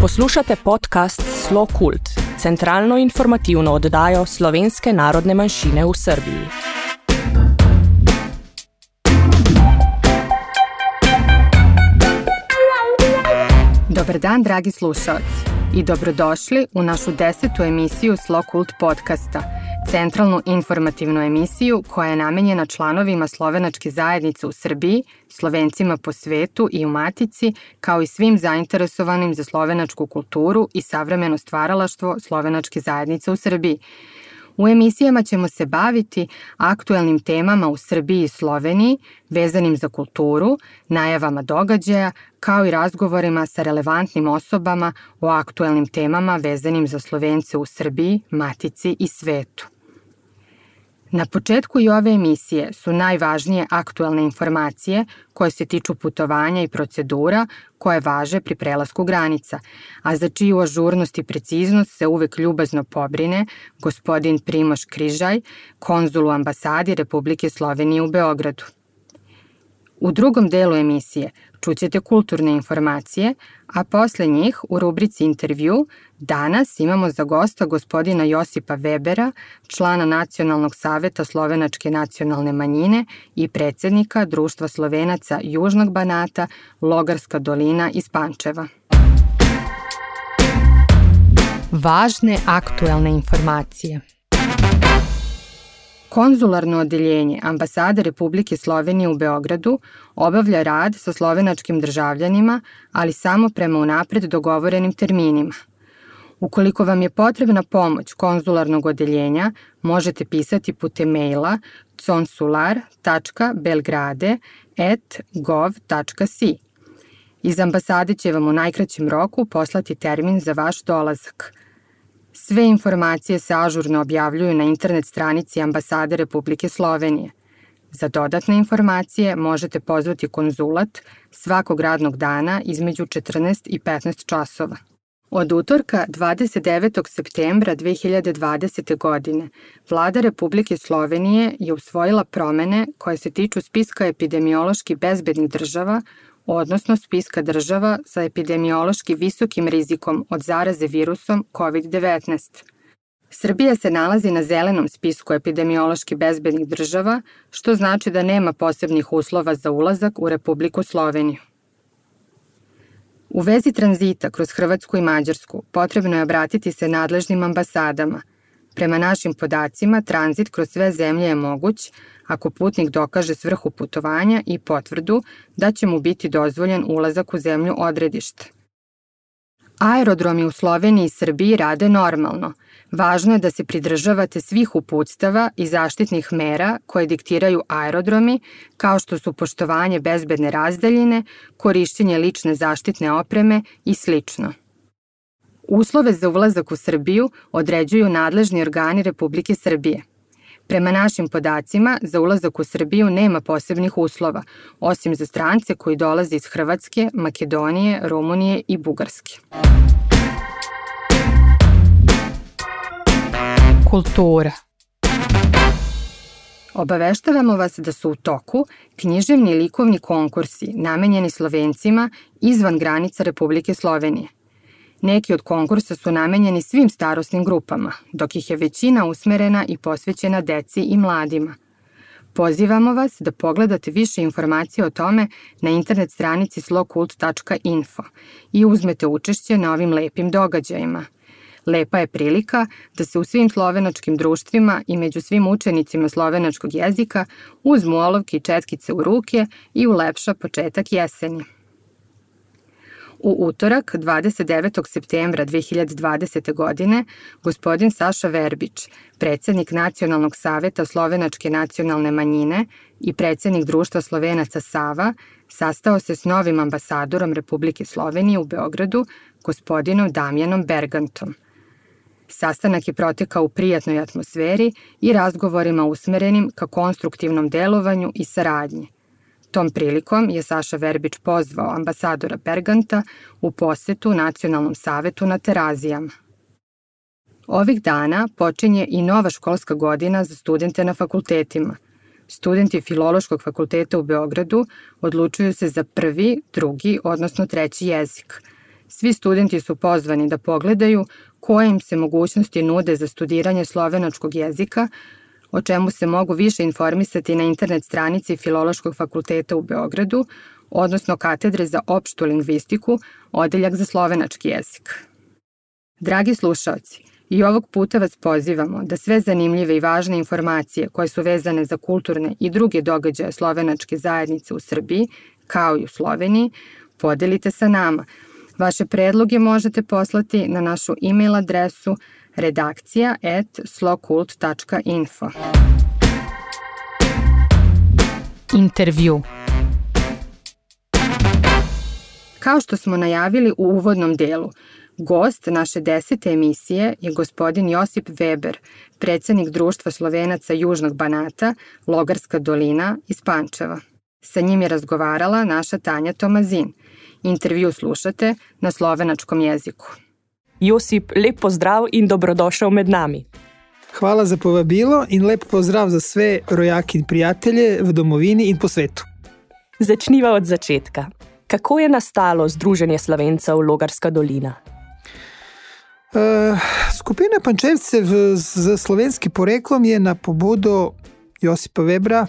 Poslušate podcast Slo Kult, centralno informativno oddajo slovenske narodne manjšine v Srbiji. Dobar dan, dragi slušalci, i dobrodošli u našu desetu emisiju Slo Kult podcasta – centralnu informativnu emisiju koja je namenjena članovima slovenačke zajednice u Srbiji, slovencima po svetu i u Matici, kao i svim zainteresovanim za slovenačku kulturu i savremeno stvaralaštvo slovenačke zajednice u Srbiji. U emisijama ćemo se baviti aktuelnim temama u Srbiji i Sloveniji, vezanim za kulturu, najavama događaja, kao i razgovorima sa relevantnim osobama o aktuelnim temama vezanim za Slovence u Srbiji, Matici i svetu. Na početku i ove emisije su najvažnije aktuelne informacije koje se tiču putovanja i procedura koje važe pri prelasku granica, a za čiju ažurnost i preciznost se uvek ljubazno pobrine gospodin Primoš Križaj, konzul u ambasadi Republike Slovenije u Beogradu. U drugom delu emisije čućete kulturne informacije, a posle njih u rubrici intervju danas imamo za gosta gospodina Josipa Webera, člana Nacionalnog saveta Slovenačke nacionalne manjine i predsednika Društva Slovenaca Južnog Banata Logarska dolina iz Pančeva. Važne aktuelne informacije – Konzularno odeljenje ambasade Republike Slovenije u Beogradu obavlja rad sa slovenačkim državljanima, ali samo prema unapred dogovorenim terminima. Ukoliko vam je potrebna pomoć konzularnog odeljenja, možete pisati putem maila consular.belgrade.gov.si. Iz ambasade će vam u najkraćem roku poslati termin za vaš dolazak – Sve informacije se ažurno objavljuju na internet stranici Ambasade Republike Slovenije. Za dodatne informacije možete pozvati konzulat svakog radnog dana između 14 i 15 časova. Od utorka 29. septembra 2020. godine Vlada Republike Slovenije je usvojila promene koje se tiču spiska epidemiološki bezbednih država odnosno spiska država sa epidemiološki visokim rizikom od zaraze virusom COVID-19. Srbija se nalazi na zelenom spisku epidemiološki bezbednih država, što znači da nema posebnih uslova za ulazak u Republiku Sloveniju. U vezi tranzita kroz Hrvatsku i Mađarsku potrebno je obratiti se nadležnim ambasadama. Prema našim podacima, tranzit kroz sve zemlje je moguć, ako putnik dokaže svrhu putovanja i potvrdu da će mu biti dozvoljen ulazak u zemlju odredišta. Aerodromi u Sloveniji i Srbiji rade normalno. Važno je da se pridržavate svih uputstava i zaštitnih mera koje diktiraju aerodromi, kao što su poštovanje bezbedne razdaljine, korišćenje lične zaštitne opreme i slično. Uslove za ulazak u Srbiju određuju nadležni organi Republike Srbije – Prema našim podacima, za ulazak u Srbiju nema posebnih uslova, osim za strance koji dolaze iz Hrvatske, Makedonije, Rumunije i Bugarske. Kultura Obaveštavamo vas da su u toku književni likovni konkursi namenjeni Slovencima izvan granica Republike Slovenije. Neki od konkursa su namenjeni svim starosnim grupama, dok ih je većina usmerena i posvećena deci i mladima. Pozivamo vas da pogledate više informacije o tome na internet stranici slokult.info i uzmete učešće na ovim lepim događajima. Lepa je prilika da se u svim slovenačkim društvima i među svim učenicima slovenačkog jezika uzmu olovke i četkice u ruke i ulepša početak jeseni. U utorak, 29. septembra 2020. godine, gospodin Saša Verbić, predsednik Nacionalnog saveta Slovenačke nacionalne manjine i predsednik Društva Slovenaca Sava, sastao se s novim ambasadorom Republike Slovenije u Beogradu, gospodinom Damjanom Bergantom. Sastanak je protekao u prijatnoj atmosferi i razgovorima usmerenim ka konstruktivnom delovanju i saradnji – Tom prilikom je Saša Verbić pozvao ambasadora Berganta u posetu Nacionalnom savetu na Terazijama. Ovih dana počinje i nova školska godina za studente na fakultetima. Studenti Filološkog fakulteta u Beogradu odlučuju se za prvi, drugi, odnosno treći jezik. Svi studenti su pozvani da pogledaju koje im se mogućnosti nude za studiranje slovenačkog jezika, o čemu se mogu više informisati na internet stranici Filološkog fakulteta u Beogradu, odnosno katedre za opštu lingvistiku, odeljak za slovenački jezik. Dragi slušalci, i ovog puta vas pozivamo da sve zanimljive i važne informacije koje su vezane za kulturne i druge događaje slovenačke zajednice u Srbiji, kao i u Sloveniji, podelite sa nama. Vaše predloge možete poslati na našu e-mail adresu redakcija at slokult.info. Intervju Kao što smo najavili u uvodnom delu, gost naše desete emisije je gospodin Josip Weber, predsednik Društva Slovenaca Južnog Banata, Logarska dolina iz Pančeva. Sa njim je razgovarala naša Tanja Tomazin. Intervju slušate na slovenačkom jeziku. Josip, lep pozdrav in dobrodošel med nami. Hvala za povabilo in lep pozdrav za sve rojaki in prijatelje v domovini in po svetu. Začniva od začetka. Kako je nastalo Združenje Slovencev Logarska dolina? Uh, skupina Pančevcev z slovenskim poreklom je na pobudo Josipa Webra,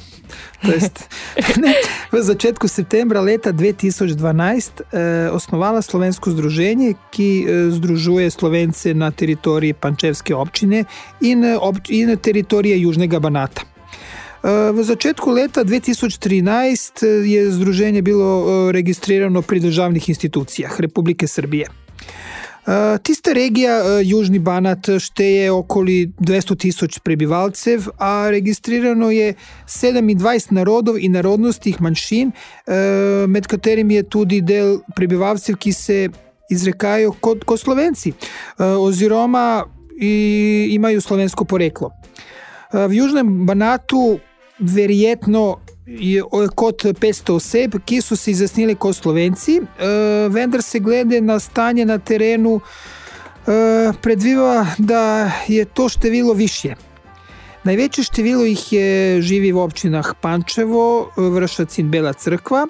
to jest, ne, v začetku septembra leta 2012 eh, osnovala slovensko združenje, ki eh, združuje slovence na teritoriji Pančevske občine in, eh, ob, in teritorije Južnega Banata. Eh, v začetku leta 2013 eh, je združenje bilo registrirano pri državnih institucijah Republike Srbije. Tista regija, Južni Banat, šteje okoli 200 tisoč prebivalcev, a registrirano je 27 narodov in narodnostih manjšin, med katerimi je tudi del prebivalcev, ki se izrekajo kot, kot slovenci, oziroma imajo slovensko poreklo. V Južnem Banatu verjetno kot 500 oseb, ki so se izjasnili kot slovenci, eh, vendar se glede na stanje na terenu eh, predviva, da je to število više. Največje število jih je živi v občinah Pančevo, Vršac in Bela crkva,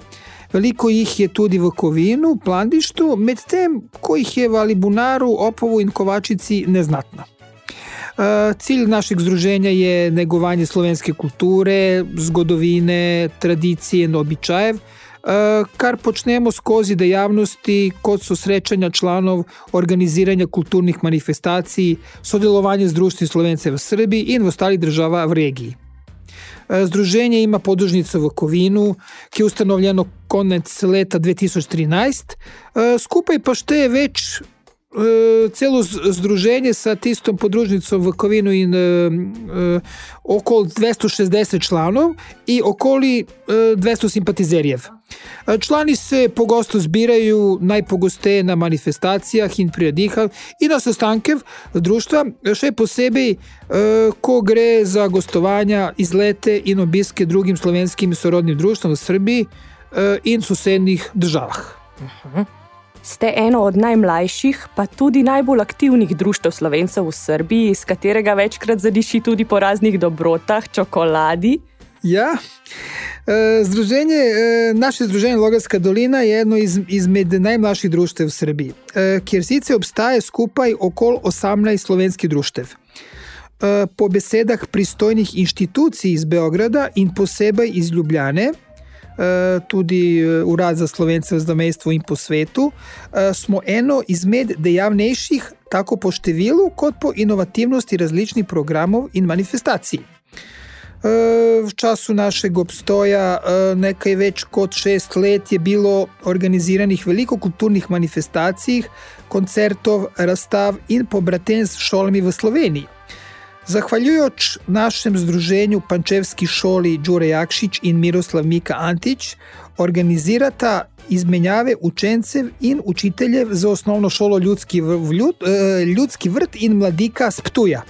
veliko jih je tudi v Kovinu, Plandištu, medtem ko jih je v Alibunaru, Opovu in Kovačici neznatno. Cilj našeg združenja je negovanje slovenske kulture, zgodovine, tradicije običajev, kar počnemo skozi dejavnosti, kot so srečanja članov, organiziranja kulturnih manifestacij, sodelovanje z društvom Slovence v Srbiji in v ostalih državah v regiji. Združenje ima podružnico v Kovinu, ki je ustanovljeno konec leta 2013, skupaj pa šteje več celo združenje sa tistom podružnicom v in e, e, okoli 260 članov i okoli 200 simpatizerjev. Člani se pogosto zbiraju najpogosteje na manifestacijah in priredihah i na sestankev društva, še posebej ko gre za gostovanja, izlete in obiske drugim slovenskim sorodnim društvom v Srbiji in sosednjih državah. Uh -huh. Ste eno od najmlajših, pa tudi najbolj aktivnih društv slovencev v Srbiji, iz katerega večkrat zadiši tudi po raznih dobrotah, čokoladi. Ja, e, združenje, e, naše združenje Logarska dolina je eno iz, izmed najmlajših društev v Srbiji, e, kjer sicer obstaja skupaj okoli 18 slovenskih društev. Po besedah pristojnih inštitucij iz Beograda in posebej iz Ljubljane, Eh, tudi eh, Urad za slovence v zamestvu in po svetu, eh, smo eno izmed dejavnejših, tako po številu, kot po inovativnosti različnih programov in manifestacij. V času našega obstoja, nekaj več kot šest let, je bilo organiziranih veliko kulturnih manifestacij, koncertov, razstav in pobratenj s šolami v Sloveniji. Zahvaljujoč našem združenju Pančevski šoli Đure Jakšič in Miroslav Mika Antič, organizirata izmenjave učencev in učiteljev za osnovno šolo Ljudski, vljud, eh, Ljudski vrt in mladika Sptuja.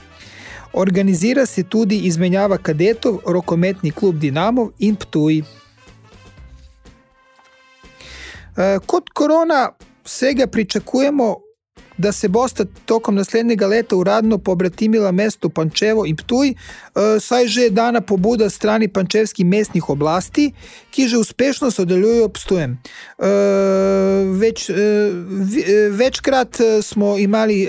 Organizira se tudi izmenjava kadetov, rokometni klub Dinamov in Ptuj. Eh, kot korona vsega pričakujemo da se Bosta tokom naslednjega leta uradno pobratimila mesto Pančevo in Ptuj, saj že dana pobuda strani pančevskih mestnih oblasti, ki že uspešno sodelujo Ptujem. Več, večkrat smo imeli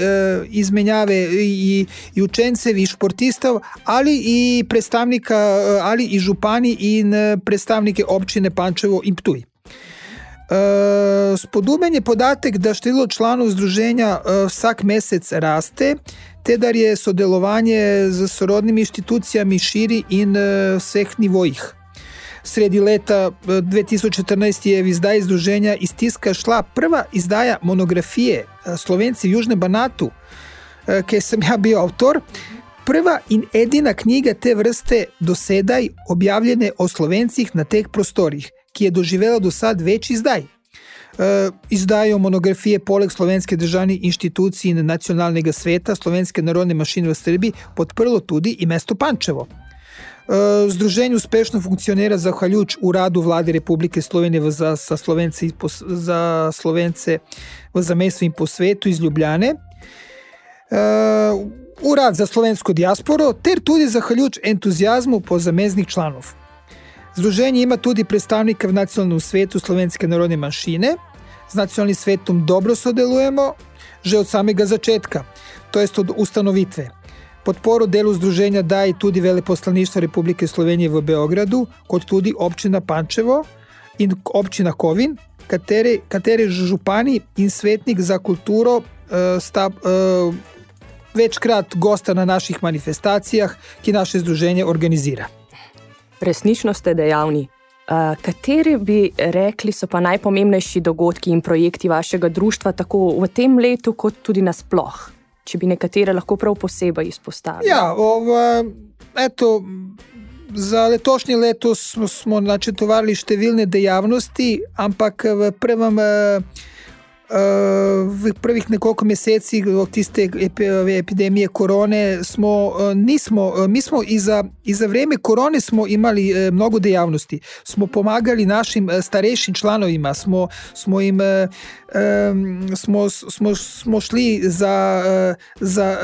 izmenjave i, i učencev i športistov, ali i predstavnika, ali i župani in predstavnike občine Pančevo in Ptuj. Uh, spodoben je podatek, da število članov združenja uh, vsak mesec raste, te da je sodelovanje z sorodnimi inštitucijami širi in uh, vseh nivojih. Sredi leta 2014 je v izdaji združenja iz tiska šla prva izdaja monografije Slovenci v Južnem Banatu, ki sem ja bil avtor. Prva in edina knjiga te vrste dosedaj objavljene o slovencih na teh prostorih ki je doživela do sad več izdaj. E, izdajo monografije poleg Slovenske državne inštitucije in nacionalnega sveta Slovenske narodne mašine v Srbiji podprlo tudi i mesto Pančevo. E, združenje uspešno funkcionira zahvaljujući u radu vlade Republike Slovenije za, za, Slovence, za Slovence v zamestvu po svetu iz Ljubljane. E, u rad za slovensko dijasporo, ter tudi zahvaljujući entuzijazmu po zameznih članov. Združenje ima tudi predstavnika v nacionalnem svetu slovenske narodne manjšine. Z nacionalnim svetom dobro sodelujemo že od samega začetka, to jest od ustanovitve. Podporo delu združenja daje tudi veleposlaništvo Republike Slovenije v Beogradu, kot tudi občina Pančevo in občina Kovin, katere, katere župani in svetnik za kulturo uh, sta uh, večkrat gosta na naših manifestacijah, ki naše združenje organizira resnično ste dejavni. Uh, kateri bi rekli, so pa najpomembnejši dogodki in projekti vašega društva, tako v tem letu, kot tudi nasploh, če bi nekatere lahko prav posebej izpostavili? Ja, ova, eto, za letošnje leto smo, smo načrtovali številne dejavnosti, ampak v prvem. Uh, prvih nekoliko mesecih od tiste epidemije korone smo, nismo, mi smo i za, i za vreme korone smo imali mnogo dejavnosti. Smo pomagali našim starejšim članovima, smo, smo im smo, smo, smo šli za, za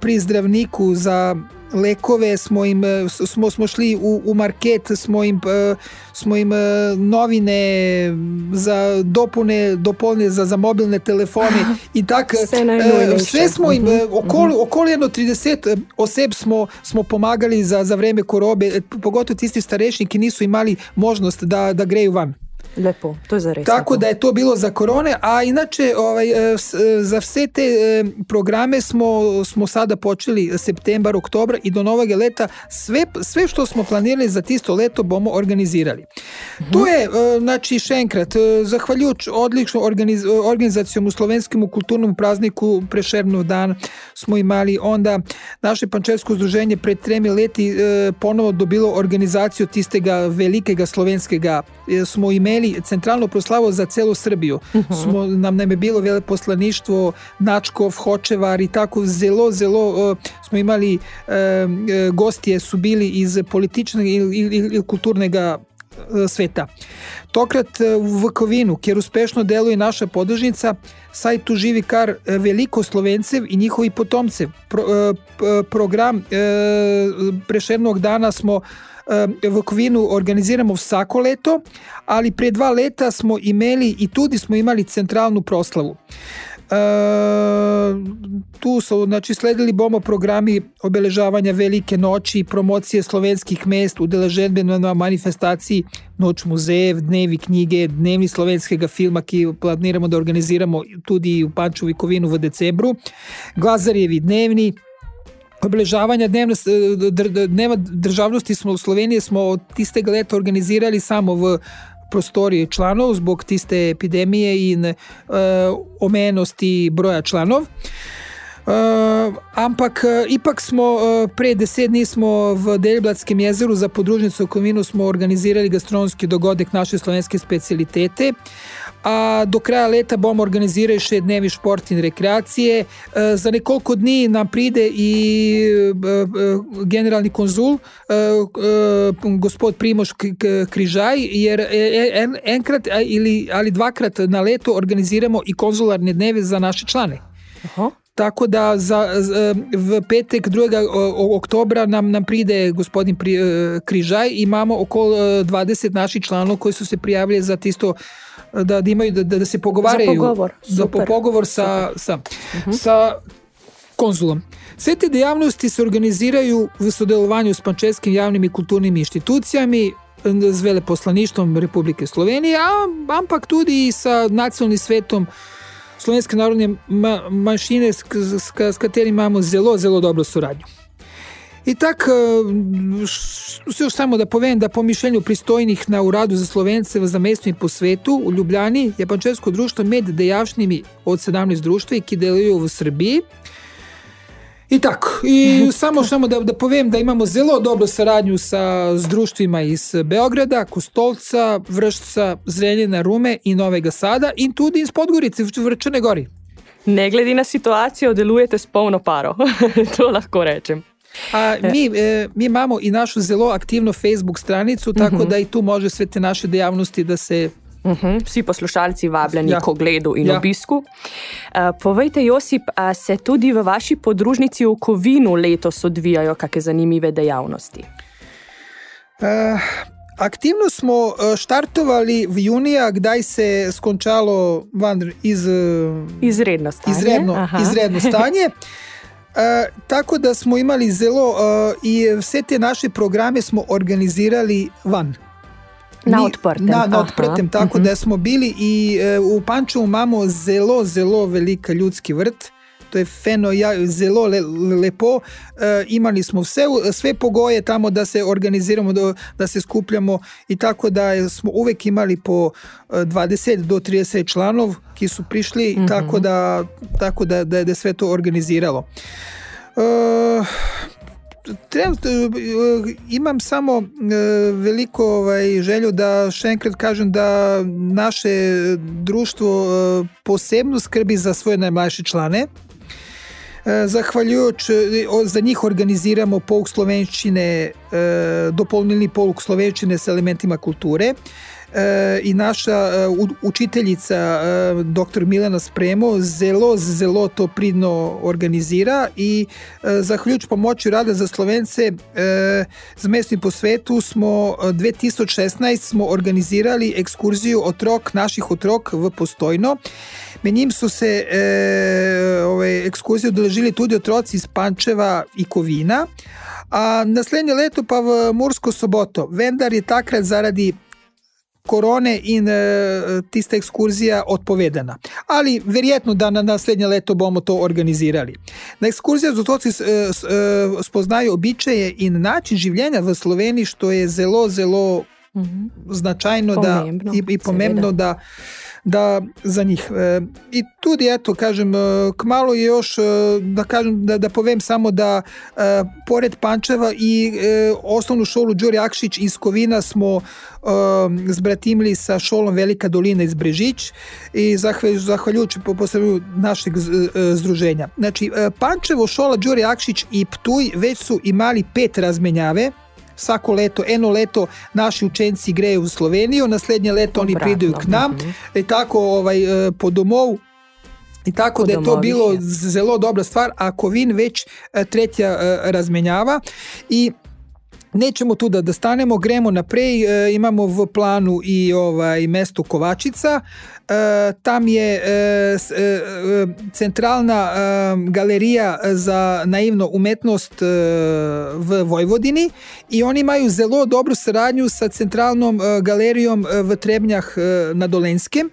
pri zdravniku, za lekove, smo, im, smo, smo šli u, u market, smo im, smo im novine za dopune, dopune za, za mobilne telefone i tak. Sve, sve smo im, okoli, okoli jedno 30 oseb smo, smo pomagali za, za vreme korobe, pogotovo tisti starešni, ki nisu imali možnost da, da greju van. Lepo, to je zares. Tako da je to bilo za korone, a inače ovaj, e, e, za sve te e, programe smo, smo sada počeli septembar, oktobar i do novog leta sve, sve što smo planirali za tisto leto bomo organizirali. Mm -hmm. To je, znači, šenkrat, zahvaljujuć odličnom organiz, organizacijom u slovenskom kulturnom prazniku Prešernov dan smo imali onda naše pančevsko združenje pred tremi leti ponovo dobilo organizaciju tistega velikega slovenskega smo imeli imeli centralno proslavo za celu Srbiju. Uh mhm. -huh. Smo, nam nam je bilo veleposlaništvo Načkov, Hočevar i tako zelo, zelo uh, smo imali uh, gostije su bili iz političnog ili, ili, ili kulturnog sveta. Tokrat v Vukovinu, kjer uspešno deluje naša podržnica, saj tu živi kar veliko Slovencev i njihovi potomcev. Pro, program Prešernog dana smo v Kovinu organiziramo vsako leto, ali pre dva leta smo imeli i tudi smo imali centralnu proslavu. E, tu su znači, sledili bomo programi obeležavanja velike noći, promocije slovenskih mest, udeleženbe na manifestaciji Noć muzejev, dnevi knjige, dnevni slovenskega filma, ki planiramo da organiziramo tudi u Panču i Kovinu v decembru, Glazarjevi dnevni, obeležavanja dnevna, dneva državnosti smo u Sloveniji smo od tistega leta organizirali samo v prostoriji članov zbog tiste epidemije in uh, omejenosti broja članov. Uh, ampak uh, ipak smo uh, pre deset dni smo v Deliblatskem jezeru za podružnicu Kovinu smo organizirali gastronomski dogodek naše slovenske specialitete. A do kraja leta bomo organizirali še dnevi šport in rekreacije. Za nekoliko dni nam pride i generalni konzul, gospod Primoš Križaj, jer en, enkrat ili, ali dvakrat na leto organiziramo i konzularne dneve za naše člane. Aha. Tako da za, za, v petek 2. o- oktobra nam, nam pride gospodin pri, Križaj. Imamo okolo eh, 20 naših članov koji su se prijavili za tisto da, da imaju da, da, da se pogovaraju Za pogovor, za po, super, pogovor sa, sa, sa konzulom. Sve te dejavnosti se organiziraju v sodelovanju s pančevskim javnim i kulturnim inštitucijami, z veleposlaništvom Republike Slovenije, a, ampak tudi i sa nacionalnim svetom slovenske narodne ma manjšine, s, s, s katerim imamo zelo, zelo dobro soradnju. I tak, š- još samo da povem da po mišljenju pristojnih na uradu za Slovence v zamestju in po svetu u Ljubljani je Pančevsko društvo med dejavšnimi od 17 društvi, ki deluju v Srbiji. I tako, i samo samo da, da povem da imamo zelo dobro saradnju sa društvima iz Beograda, Kostolca, Vršca, Zrenjina, Rume i Novega Sada in tudi iz Podgorice v v Črne Gori. Ne glede na situacijo, delujete s polno paro. to lahko rečem. A mi, e, mi imamo i našu zelo aktivno Facebook stranicu, tako da i tu može sve te naše dejavnosti da se Mhm, Vsi poslušalci vabljeni Ja. k ogledu in Ja. obisku. Uh, povejte, Josip, a se tudi v vaši podružnici v Kovinu letos odvijajo kakšne zanimive dejavnosti? Uh, aktivno smo uh, štartovali v junija, kdaj se je skončalo van iz, uh, Izredno stanje. izredno, Aha. izredno stanje. Uh, tako da smo imali zelo uh, i vse te naše programe smo organizirali van. Na odprtem, Na, na aha. odprtem, tako da smo bili i e, u Pančevu imamo zelo, zelo velika ljudski vrt. To je feno, ja, zelo le, lepo. E, imali smo vse, sve pogoje tamo da se organiziramo, da, da se skupljamo i tako da smo uvek imali po e, 20 do 30 članov ki su prišli, Mhm. tako da, tako da, da, da je sve to organiziralo. E, trenutno e, imam samo e, veliko ovaj, želju da še enkrat kažem da naše društvo e, posebno skrbi za svoje najmlajše člane. E, Zahvaljujoč, e, za njih organiziramo pouk slovenščine, e, dopolnilni pouk slovenščine s elementima kulture. I naša učiteljica, dr. Milena Spremo, zelo, zelo to pridno organizira i zahvaljujući pomoći rada za Slovence z mestni po svetu smo e, 2016 smo organizirali ekskurziju otrok, naših otrok v Postojno. Med njim su se e, ove, ekskurzije odeležili tudi otroci iz Pančeva i Kovina, a naslednje leto pa v Mursko soboto. Vendar je takrat zaradi korone in e, tista ekskurzija odpovedana. Ali verjetno da na naslednje leto bomo to organizirali. Na ekskurzija z otroci s- e, e, spoznaju običaje in način življenja v Sloveniji, što je zelo, zelo Mhm. značajno Pomembno, da, i, i pomembno da da za njih. E, I tudi, eto, kažem, e, kmalo je još, e, da kažem, da, da povem samo da e, pored Pančeva i e, osnovnu školu Đuri Akšić iz Kovina smo e, zbratimili sa školom Velika dolina iz Brežić i zahvaljujući, zahvaljujući po posebno našeg e, združenja. Znači, Pančevo, škola Đuri Akšić i Ptuj već su imali pet razmenjave svako leto, eno leto naši učenci greju u Sloveniju, naslednje leto oni Obratno, pridaju k nam. mhm. i tako ovaj, e, po domovu. I tako da je to bilo zelo dobra stvar, a Kovin već e, tretja e, razmenjava. I nećemo tu da, da stanemo, gremo naprej, e, imamo v planu i ovaj mesto Kovačica, e, tam je e, e, e, centralna e, galerija za naivno umetnost e, v Vojvodini i oni imaju zelo dobru saradnju sa centralnom e, galerijom e, v Trebnjah e, na Dolenskem,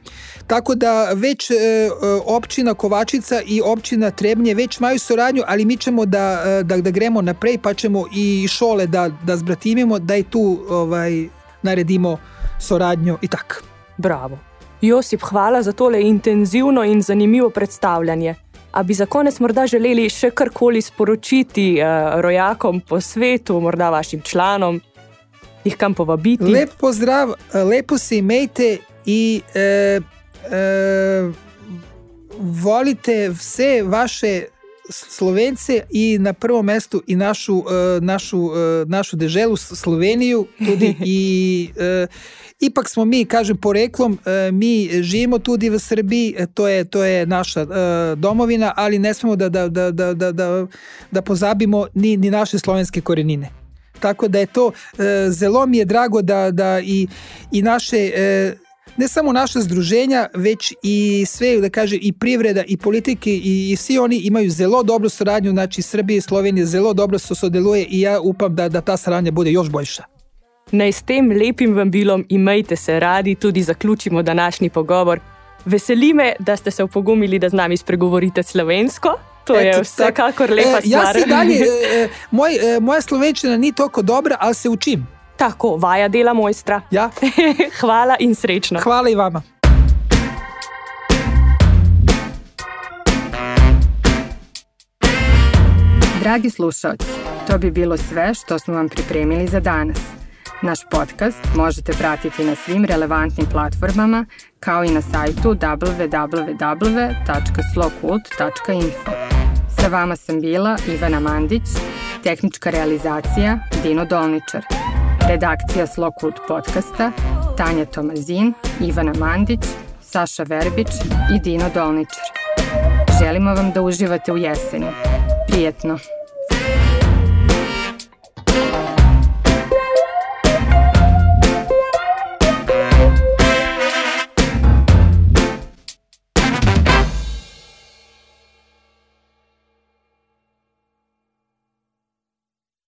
tako da već e, e, općina Kovačica i općina Trebnje već imaju saradnju, ali mi ćemo da, e, da, da gremo naprej pa ćemo i šole da, da zbratimimo, da i tu ovaj, naredimo soradnjo i tak. Bravo. Josip, hvala za tole intenzivno in zanimivo predstavljanje. A bi za konec morda želeli še karkoli sporočiti uh, rojakom po svetu, morda vašim članom, jih kam povabiti? Lep pozdrav, e, lepo se imejte i e, e, volite vse vaše Slovence i na prvom mestu i našu, našu, našu deželu Sloveniju tudi i ipak smo mi, kažem, poreklom, mi živimo tudi v Srbiji, to je, to je naša domovina, ali ne smemo da, da, da, da, da, da, da pozabimo ni, ni naše slovenske korenine. Tako da je to, zelo mi je drago da, da i, i naše ne samo naša združenja, već i sve, da kaže, i privreda, i politike, i, i svi oni imaju zelo dobru saradnju, znači Srbije i Slovenije zelo dobro se sodeluje i ja upam da, da ta saradnja bude još boljša. Naj s tem lepim vambilom imejte se radi, tudi zaključimo današnji pogovor. Veseli me, da ste se opogumili, da z nami spregovorite slovensko. To je vsekakor lepa stvar. E, ja dalje, e, moj, e, moja slovenščina ni toliko dobra, ali se učim. Tako, vaja dela mojstra. Ja. Hvala in srečno. Hvala i vama. Dragi slušalci, to bi bilo sve što smo vam pripremili za danas. Naš podcast možete pratiti na svim relevantnim platformama kao i na sajtu www.slokult.info. Sa vama sam bila Ivana Mandić, tehnička realizacija Dino Dolničar. Redakcija Slokult podcasta Tanja Tomazin, Ivana Mandić, Saša Verbić i Dino Dolničar. Želimo vam da uživate u jeseni. Prijetno!